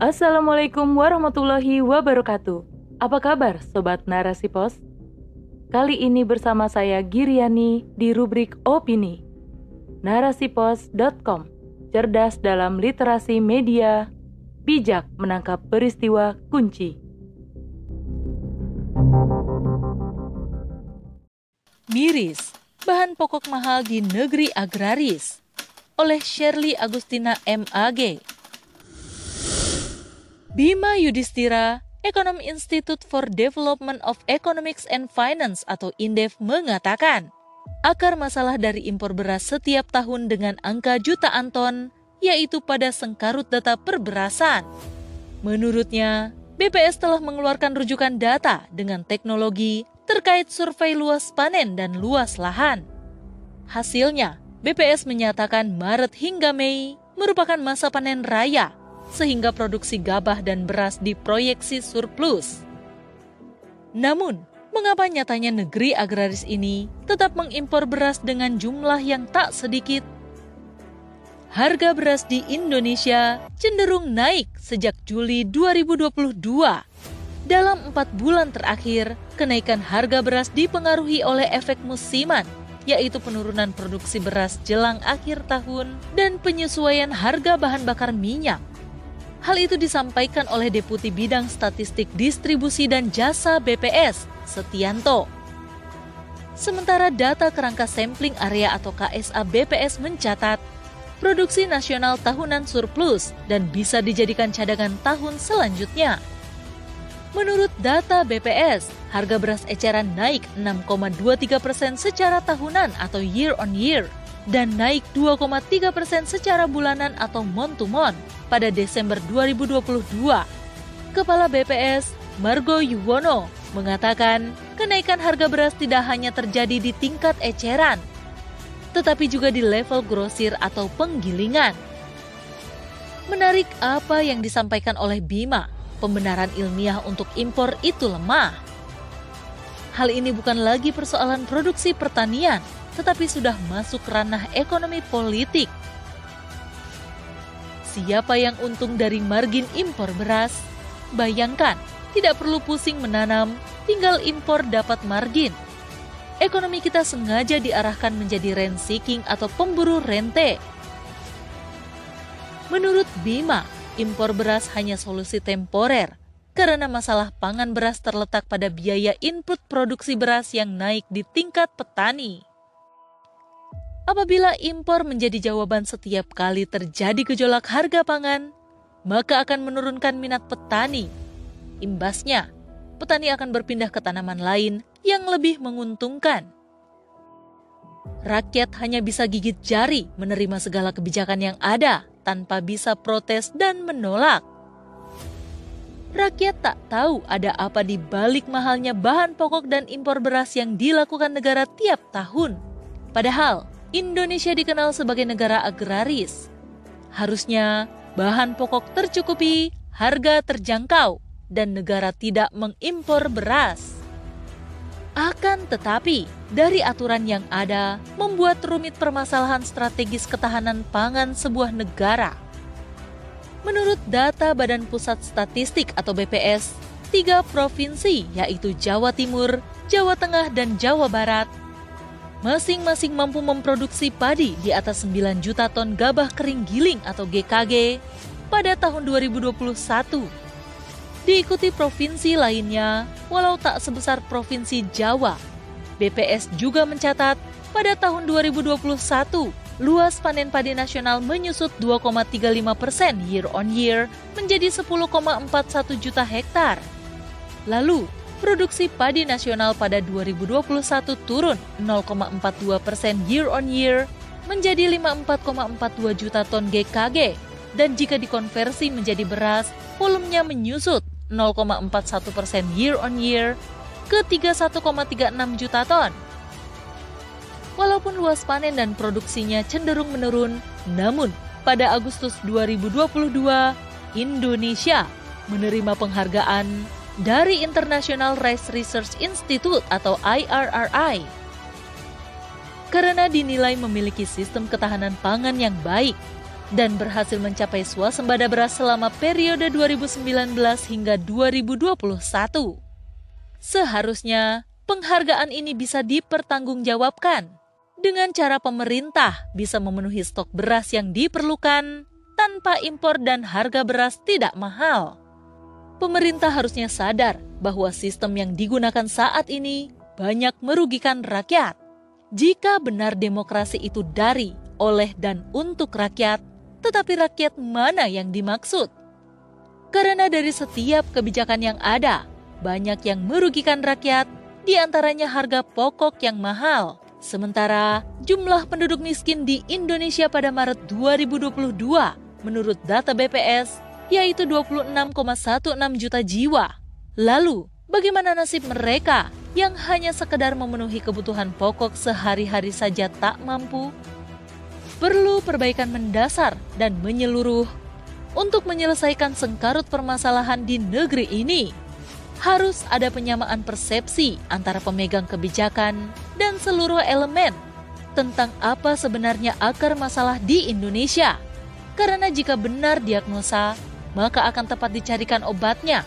Assalamualaikum warahmatullahi wabarakatuh. Apa kabar Sobat Narasi Pos? Kali ini bersama saya Giriani di rubrik Opini. Narasipos.com Cerdas dalam literasi media, bijak menangkap peristiwa kunci. Miris, bahan pokok mahal di negeri agraris oleh Shirley Agustina MAG. Bima Yudhistira, Ekonom Institute for Development of Economics and Finance atau INDEF mengatakan, akar masalah dari impor beras setiap tahun dengan angka jutaan ton, yaitu pada sengkarut data perberasan. Menurutnya, BPS telah mengeluarkan rujukan data dengan teknologi terkait survei luas panen dan luas lahan. Hasilnya, BPS menyatakan Maret hingga Mei merupakan masa panen raya, sehingga produksi gabah dan beras diproyeksi surplus. Namun, mengapa nyatanya negeri agraris ini tetap mengimpor beras dengan jumlah yang tak sedikit? Harga beras di Indonesia cenderung naik sejak Juli 2022 dalam empat bulan terakhir, kenaikan harga beras dipengaruhi oleh efek musiman, yaitu penurunan produksi beras jelang akhir tahun dan penyesuaian harga bahan bakar minyak. Hal itu disampaikan oleh Deputi Bidang Statistik Distribusi dan Jasa BPS, Setianto. Sementara data kerangka sampling area atau KSA BPS mencatat, produksi nasional tahunan surplus dan bisa dijadikan cadangan tahun selanjutnya. Menurut data BPS, harga beras eceran naik 6,23 persen secara tahunan atau year on year dan naik 2,3 persen secara bulanan atau month to month pada Desember 2022. Kepala BPS, Margo Yuwono, mengatakan kenaikan harga beras tidak hanya terjadi di tingkat eceran, tetapi juga di level grosir atau penggilingan. Menarik apa yang disampaikan oleh Bima pembenaran ilmiah untuk impor itu lemah. Hal ini bukan lagi persoalan produksi pertanian, tetapi sudah masuk ranah ekonomi politik. Siapa yang untung dari margin impor beras? Bayangkan, tidak perlu pusing menanam, tinggal impor dapat margin. Ekonomi kita sengaja diarahkan menjadi rent seeking atau pemburu rente. Menurut Bima, impor beras hanya solusi temporer karena masalah pangan beras terletak pada biaya input produksi beras yang naik di tingkat petani. Apabila impor menjadi jawaban setiap kali terjadi gejolak harga pangan, maka akan menurunkan minat petani. Imbasnya, petani akan berpindah ke tanaman lain yang lebih menguntungkan. Rakyat hanya bisa gigit jari menerima segala kebijakan yang ada tanpa bisa protes dan menolak. Rakyat tak tahu ada apa di balik mahalnya bahan pokok dan impor beras yang dilakukan negara tiap tahun. Padahal, Indonesia dikenal sebagai negara agraris. Harusnya bahan pokok tercukupi, harga terjangkau, dan negara tidak mengimpor beras. Akan tetapi, dari aturan yang ada membuat rumit permasalahan strategis ketahanan pangan sebuah negara. Menurut data Badan Pusat Statistik atau BPS, tiga provinsi yaitu Jawa Timur, Jawa Tengah, dan Jawa Barat masing-masing mampu memproduksi padi di atas 9 juta ton gabah kering giling atau GKG pada tahun 2021 diikuti provinsi lainnya, walau tak sebesar Provinsi Jawa. BPS juga mencatat pada tahun 2021, luas panen padi nasional menyusut 2,35 persen year on year menjadi 10,41 juta hektar. Lalu, produksi padi nasional pada 2021 turun 0,42 persen year on year menjadi 54,42 juta ton GKG dan jika dikonversi menjadi beras, volumenya menyusut 0,41 persen year on year ke 31,36 juta ton. Walaupun luas panen dan produksinya cenderung menurun, namun pada Agustus 2022, Indonesia menerima penghargaan dari International Rice Research Institute atau IRRI karena dinilai memiliki sistem ketahanan pangan yang baik dan berhasil mencapai swasembada beras selama periode 2019 hingga 2021. Seharusnya penghargaan ini bisa dipertanggungjawabkan dengan cara pemerintah bisa memenuhi stok beras yang diperlukan tanpa impor dan harga beras tidak mahal. Pemerintah harusnya sadar bahwa sistem yang digunakan saat ini banyak merugikan rakyat. Jika benar demokrasi itu dari, oleh, dan untuk rakyat, tetapi rakyat mana yang dimaksud? Karena dari setiap kebijakan yang ada, banyak yang merugikan rakyat, di antaranya harga pokok yang mahal. Sementara jumlah penduduk miskin di Indonesia pada Maret 2022 menurut data BPS yaitu 26,16 juta jiwa. Lalu, bagaimana nasib mereka yang hanya sekedar memenuhi kebutuhan pokok sehari-hari saja tak mampu? perlu perbaikan mendasar dan menyeluruh untuk menyelesaikan sengkarut permasalahan di negeri ini. Harus ada penyamaan persepsi antara pemegang kebijakan dan seluruh elemen tentang apa sebenarnya akar masalah di Indonesia. Karena jika benar diagnosa, maka akan tepat dicarikan obatnya.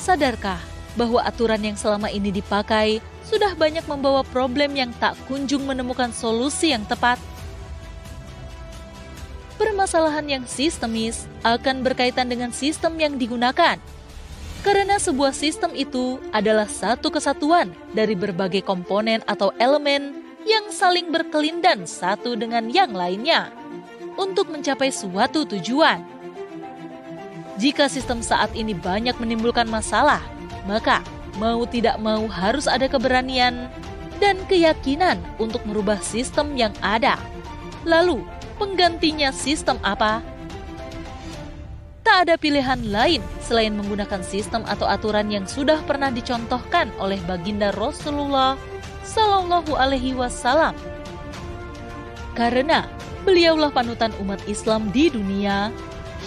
Sadarkah bahwa aturan yang selama ini dipakai sudah banyak membawa problem yang tak kunjung menemukan solusi yang tepat? permasalahan yang sistemis akan berkaitan dengan sistem yang digunakan. Karena sebuah sistem itu adalah satu kesatuan dari berbagai komponen atau elemen yang saling berkelindan satu dengan yang lainnya untuk mencapai suatu tujuan. Jika sistem saat ini banyak menimbulkan masalah, maka mau tidak mau harus ada keberanian dan keyakinan untuk merubah sistem yang ada. Lalu, penggantinya sistem apa? Tak ada pilihan lain selain menggunakan sistem atau aturan yang sudah pernah dicontohkan oleh baginda Rasulullah Sallallahu Alaihi Wasallam. Karena beliaulah panutan umat Islam di dunia,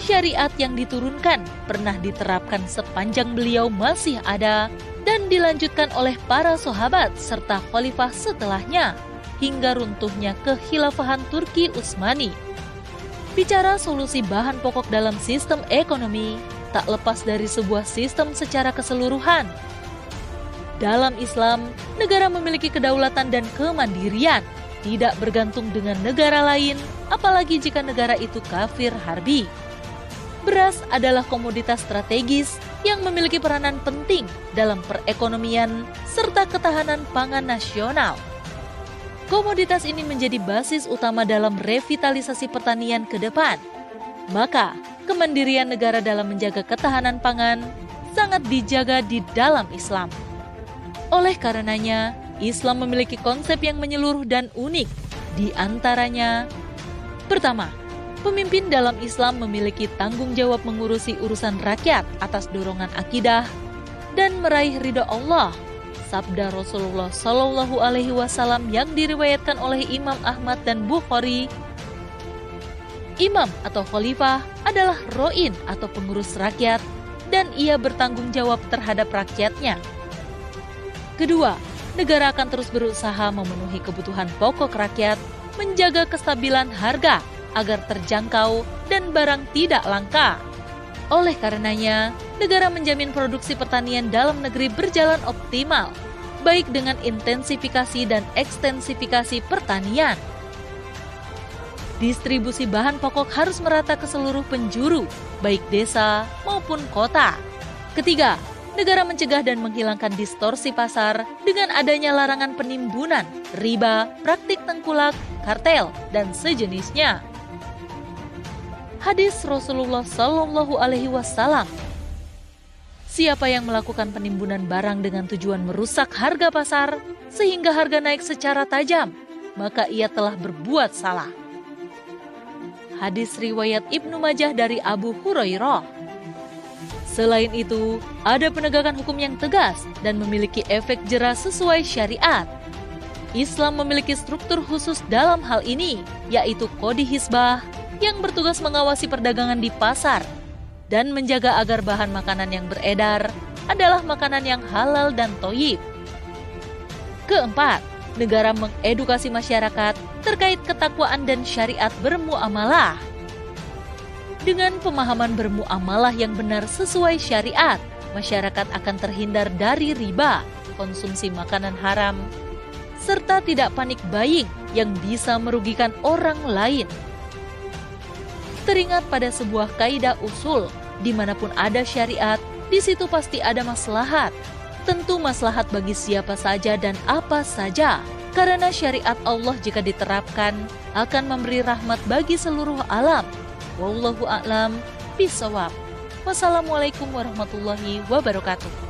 syariat yang diturunkan pernah diterapkan sepanjang beliau masih ada dan dilanjutkan oleh para sahabat serta khalifah setelahnya hingga runtuhnya kehilafahan Turki Utsmani. Bicara solusi bahan pokok dalam sistem ekonomi, tak lepas dari sebuah sistem secara keseluruhan. Dalam Islam, negara memiliki kedaulatan dan kemandirian, tidak bergantung dengan negara lain, apalagi jika negara itu kafir harbi. Beras adalah komoditas strategis yang memiliki peranan penting dalam perekonomian serta ketahanan pangan nasional. Komoditas ini menjadi basis utama dalam revitalisasi pertanian ke depan. Maka, kemandirian negara dalam menjaga ketahanan pangan sangat dijaga di dalam Islam. Oleh karenanya, Islam memiliki konsep yang menyeluruh dan unik. Di antaranya, pertama, pemimpin dalam Islam memiliki tanggung jawab mengurusi urusan rakyat atas dorongan akidah dan meraih ridho Allah sabda Rasulullah Shallallahu Alaihi Wasallam yang diriwayatkan oleh Imam Ahmad dan Bukhari. Imam atau khalifah adalah roin atau pengurus rakyat dan ia bertanggung jawab terhadap rakyatnya. Kedua, negara akan terus berusaha memenuhi kebutuhan pokok rakyat, menjaga kestabilan harga agar terjangkau dan barang tidak langka. Oleh karenanya, negara menjamin produksi pertanian dalam negeri berjalan optimal, baik dengan intensifikasi dan ekstensifikasi pertanian. Distribusi bahan pokok harus merata ke seluruh penjuru, baik desa maupun kota. Ketiga, negara mencegah dan menghilangkan distorsi pasar dengan adanya larangan penimbunan, riba, praktik tengkulak, kartel, dan sejenisnya hadis Rasulullah Shallallahu Alaihi Wasallam. Siapa yang melakukan penimbunan barang dengan tujuan merusak harga pasar sehingga harga naik secara tajam, maka ia telah berbuat salah. Hadis riwayat Ibnu Majah dari Abu Hurairah. Selain itu, ada penegakan hukum yang tegas dan memiliki efek jerah sesuai syariat. Islam memiliki struktur khusus dalam hal ini, yaitu kodi hisbah, yang bertugas mengawasi perdagangan di pasar dan menjaga agar bahan makanan yang beredar adalah makanan yang halal dan toyib. Keempat, negara mengedukasi masyarakat terkait ketakwaan dan syariat bermuamalah. Dengan pemahaman bermuamalah yang benar sesuai syariat, masyarakat akan terhindar dari riba, konsumsi makanan haram, serta tidak panik buying yang bisa merugikan orang lain. Teringat pada sebuah kaidah usul, di mana pun ada syariat, di situ pasti ada maslahat. Tentu maslahat bagi siapa saja dan apa saja, karena syariat Allah jika diterapkan akan memberi rahmat bagi seluruh alam, Wallahu a'lam bisawab. Wassalamualaikum warahmatullahi wabarakatuh.